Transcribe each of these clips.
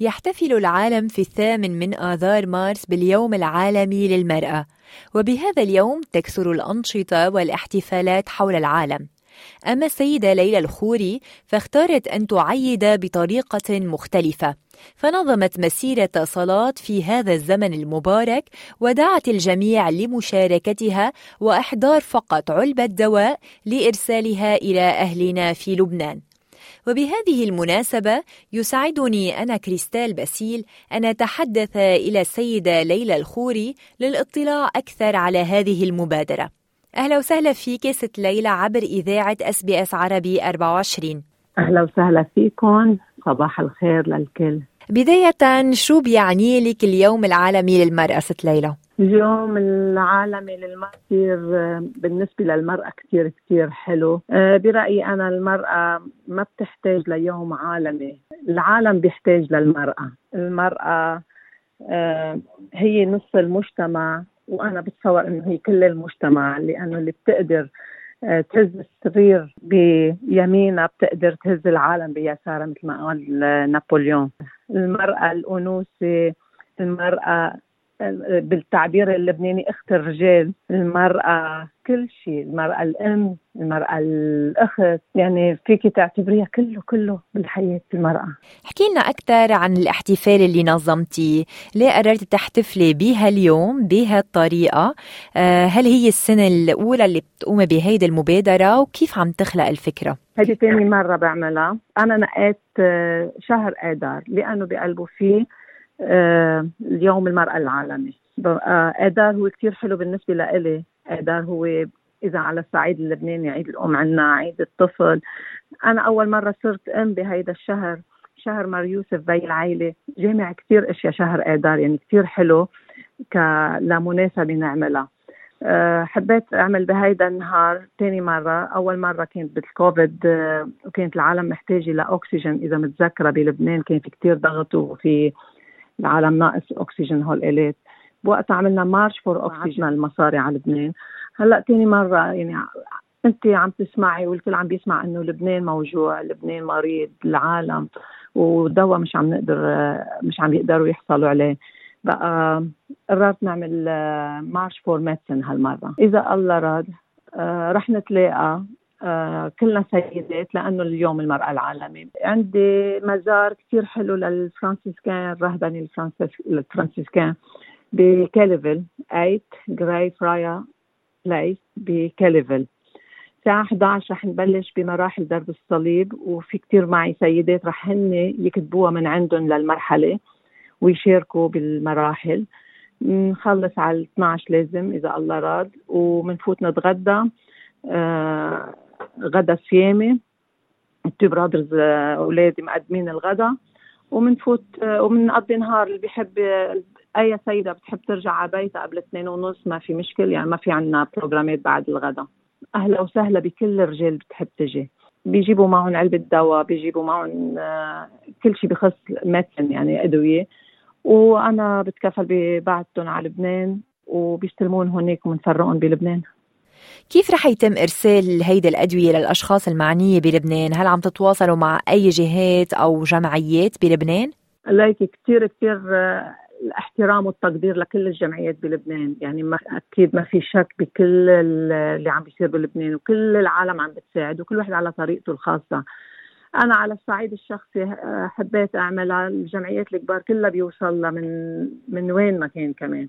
يحتفل العالم في الثامن من آذار مارس باليوم العالمي للمرأة. وبهذا اليوم تكثر الأنشطة والاحتفالات حول العالم. أما السيدة ليلى الخوري فاختارت أن تعيد بطريقة مختلفة. فنظمت مسيرة صلاة في هذا الزمن المبارك ودعت الجميع لمشاركتها وإحضار فقط علبة دواء لإرسالها إلى أهلنا في لبنان. وبهذه المناسبة يسعدني أنا كريستال باسيل أن أتحدث إلى السيدة ليلى الخوري للاطلاع أكثر على هذه المبادرة. أهلا وسهلا فيك ست ليلى عبر إذاعة أس بي أس عربي 24 أهلا وسهلا فيكم. صباح الخير للكل. بداية شو بيعني لك اليوم العالمي للمرأة ست ليلى؟ اليوم العالمي للمرأة كثير بالنسبة للمرأة كثير كثير حلو. آه، برأيي أنا المرأة ما بتحتاج ليوم عالمي. العالم بيحتاج للمرأة. المرأة آه، هي نص المجتمع وأنا بتصور إنه هي كل المجتمع لأنه اللي بتقدر آه، تهز السرير بيمينها بتقدر تهز العالم بيسارها مثل ما قال نابليون. المرأة الأنوثة المرأة بالتعبير اللبناني اخت الرجال المرأة كل شيء المرأة الأم المرأة الأخت يعني فيك تعتبريها كله كله بالحياة المرأة. احكي لنا أكثر عن الاحتفال اللي نظمتيه ليه قررتي تحتفلي بهاليوم بهالطريقه آه، هل هي السنة الأولى اللي بتقومي بهيدي المبادرة؟ وكيف عم تخلق الفكرة؟ هذه ثاني مرة بعملها. أنا نقيت آه، شهر آذار لأنه بقلبه فيه اليوم المرأة العالمي. آذار هو كثير حلو بالنسبة لإلي. آذار هو إذا على الصعيد اللبناني عيد الأم عنا عيد الطفل. أنا أول مرة صرت أم بهيدا الشهر شهر مار يوسف بي العائلة جامع كثير أشياء شهر آذار يعني كثير حلو ك لمناسبة نعملها. آه، حبيت أعمل بهيدا النهار ثاني مرة. أول مرة كانت بالكوفيد آه، وكانت العالم محتاجة لأكسجين. إذا متذكرة بلبنان كان في كثير ضغط وفي العالم ناقص أكسجين هول الات بوقتها عملنا March for Oxygen المصاري على لبنان. هلأ ثاني مرة يعني أنت عم تسمعي والكل عم بيسمع إنه لبنان موجوع لبنان مريض العالم ودواء مش عم نقدر مش عم يقدروا يحصلوا عليه. بقى قررت نعمل March for Medicine هالمرة. إذا الله راد آه، رح نتلاقى. كلنا سيدات لأنه اليوم المرأة العالمي. عندي مزار كثير حلو للفرانسيسكان الرهبني الفرانسيسكان ب Kellyville 8 Greyfriar Place ب Kellyville. الساعة 11 رح نبلش بمراحل درب الصليب وفي كثير معي سيدات رح هن يكتبوها من عندهم للمرحلة ويشاركوا بالمراحل. نخلص على 12 لازم إذا الله راد ومنفوت نتغدى. آه غدا صيامي. ال Two Brothers أولادي مقدمين الغدا. ومنفوت ومنقضي نهار اللي بيحب أي سيدة بتحب ترجع على بيتها قبل اثنين ونص ما في مشكل يعني ما في عنا بروجرامات بعد الغدا. أهلا وسهلا بكل الرجال بتحب تجي. بيجيبوا معهم علبة دواء بيجيبوا معهم آه، كل شيء بخص medicine يعني أدوية. وأنا بتكفل ببعثهم على لبنان وبيستلمون هونيك وبنفرقهم بلبنان. كيف رح يتم إرسال هيدي الأدوية للأشخاص المعنية بلبنان؟ هل عم تتواصلوا مع أي جهات أو جمعيات بلبنان؟ ليك كثير كثير الاحترام والتقدير لكل الجمعيات بلبنان يعني ما أكيد ما في شك بكل اللي عم بيصير بلبنان وكل العالم عم بتساعد وكل واحد على طريقته الخاصة أنا على الصعيد الشخصي آه، حبيت اعملها الجمعيات الكبار كلها بيوصل لها من من وين ما كان كمان.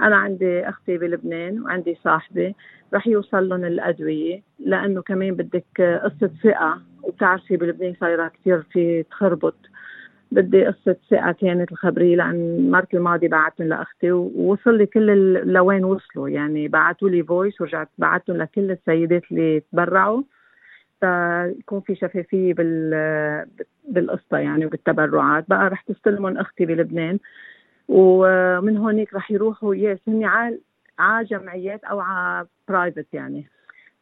أنا عندي أختي بلبنان وعندي صاحبة رح يوصل لهم الأدوية لأنه كمان بدك قصة ثقة. وبتعرفي بلبنان صايرة كثير في تخربط. بدي قصة ثقة كانت الخبرية لأن المرة الماضية بعتهم لأختي ووصل لي كل لوين وصلوا. يعني بعثوا لي voice ورجعت بعتهم لكل السيدات اللي تبرعوا. يكون في شفافية بال بالقصة يعني وبالتبرعات. بقى رح تستلمهم أختي بلبنان. ومن هونيك رح يروحوا yes هن على جمعيات أو على private يعني.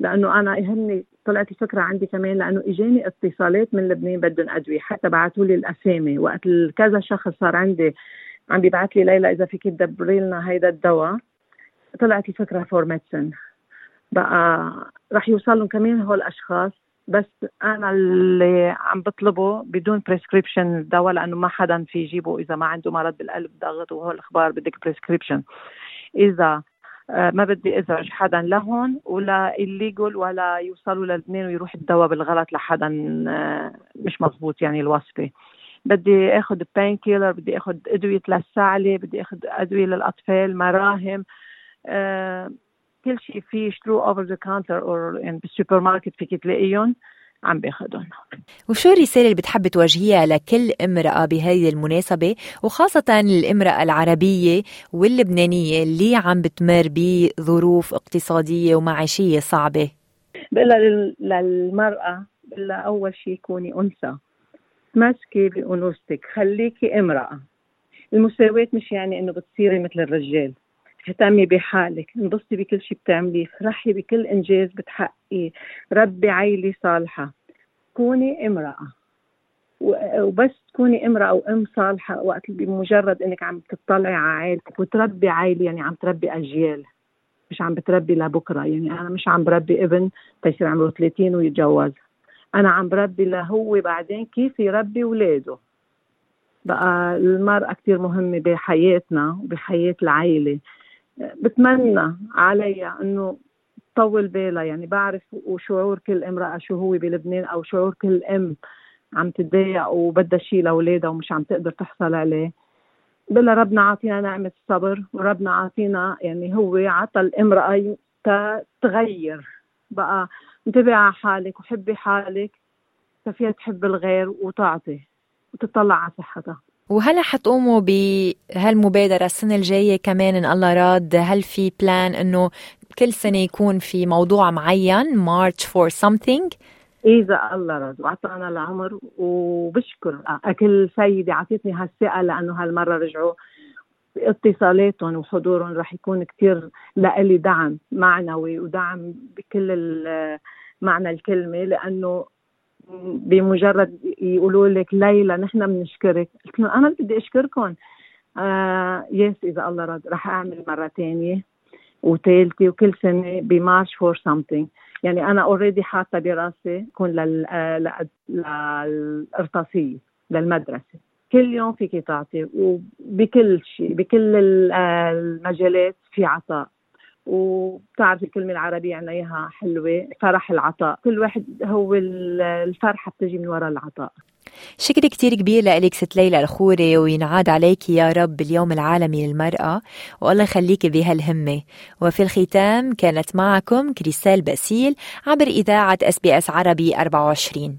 لأنه أنا يهمني طلعت الفكرة عندي كمان لأنه إجاني اتصالات من لبنان بدهم أدوية. حتى بعثوا لي الأسامي. وقت كذا شخص صار عندي عم بيبعث لي ليلى إذا فيك تدبري لنا هيدا الدواء. طلعت الفكرة for medicine بقى رح يوصل لهم كمان هول الأشخاص. بس أنا اللي عم بطلبه بدون prescription الدواء لأنه ما حدا في يجيبه إذا ما عنده مرض بالقلب ضغط وهول الأخبار بدك prescription إذا آه، ما بدي أزعج حدا لهون ولا ال legal ولا يوصلوا للبنان ويروح الدواء بالغلط لحدا آه، مش مزبوط يعني الوصفة. بدي اخذ painkiller بدي اخذ أدوية للسعلة بدي اخذ أدوية للأطفال مراهم أه كل شيء في يشتروه over the counter أو بالسوبر ماركت فيك تلاقيهم عم باخذهم وشو الرسالة اللي بتحب توجهيها لكل امرأة بهذه المناسبة وخاصة الامرأة العربية واللبنانية اللي عم بتمر بظروف اقتصادية ومعيشية صعبة؟ بقول للمرأة بقول أول شيء كوني أنثى. تمسكي بأنوثتك خليكي امرأة. المساواة مش يعني إنه بتصيري مثل الرجال. اهتمي بحالك انبسطي بكل شيء بتعمليه فرحي بكل إنجاز بتحققيه. ربي عيلة صالحة. كوني امرأة. وبس تكوني امرأة وام صالحة وقت بمجرد إنك عم تطلعي على عائلتك وتربي عائلة يعني عم تربي أجيال. مش عم بتربي لبكرة يعني أنا مش عم بربي ابن تيصير عمره 30 ويتجوز. أنا عم بربي لهو بعدين كيف يربي اولاده بقى المرأة كثير مهمة بحياتنا وبحياة العائلة. بتمنى عليها إنه طول بالها. يعني بعرف وشعور كل امرأة شو هو بلبنان أو شعور كل أم عم تتضايق وبدها شيء لأولادها ومش عم تقدر تحصل عليه. بلا ربنا عاطينا نعمة الصبر وربنا عاطينا يعني هو عطى الامرأة تغير. بقى انتبهي على حالك وحبي حالك. فيها تحب الغير وتعطي وتطلع على صحتها. وهلا حتقوموا بهالمبادرة السنة الجاية كمان إن الله راد. هل في plan إنه كل سنة يكون في موضوع معين؟ March for something. إذا الله راد. وأعطانا العمر وبشكر. كل سيدة عطيتني هالثقة لأنه هالمرة رجعوا اتصالاتهم وحضورهم رح يكون كتير لإلي دعم معنوي ودعم بكل معنى الكلمة لأنه بمجرد يقولوا لك ليلى نحن بنشكرك. قلت لهم أنا بدي أشكركم. آه yes إذا الله رد رح أعمل مرة ثانية وثالثه وكل سنة ب March for something يعني أنا already حاطة براسي كون للارتصيه للمدرسة. كل يوم فيك تعطي وبكل شيء بكل المجالات في عطاء. وبتعرفي الكلمة العربية عنا إياها حلوة فرح العطاء. كل واحد هو الفرحة بتجي من وراء العطاء. شكر كتير كبير لك ست ليلى الخوري وينعاد عليك يا رب اليوم العالمي للمرأة والله يخليك بهالهمة. وفي الختام كانت معكم كريستال باسيل عبر إذاعة SBS عربي 24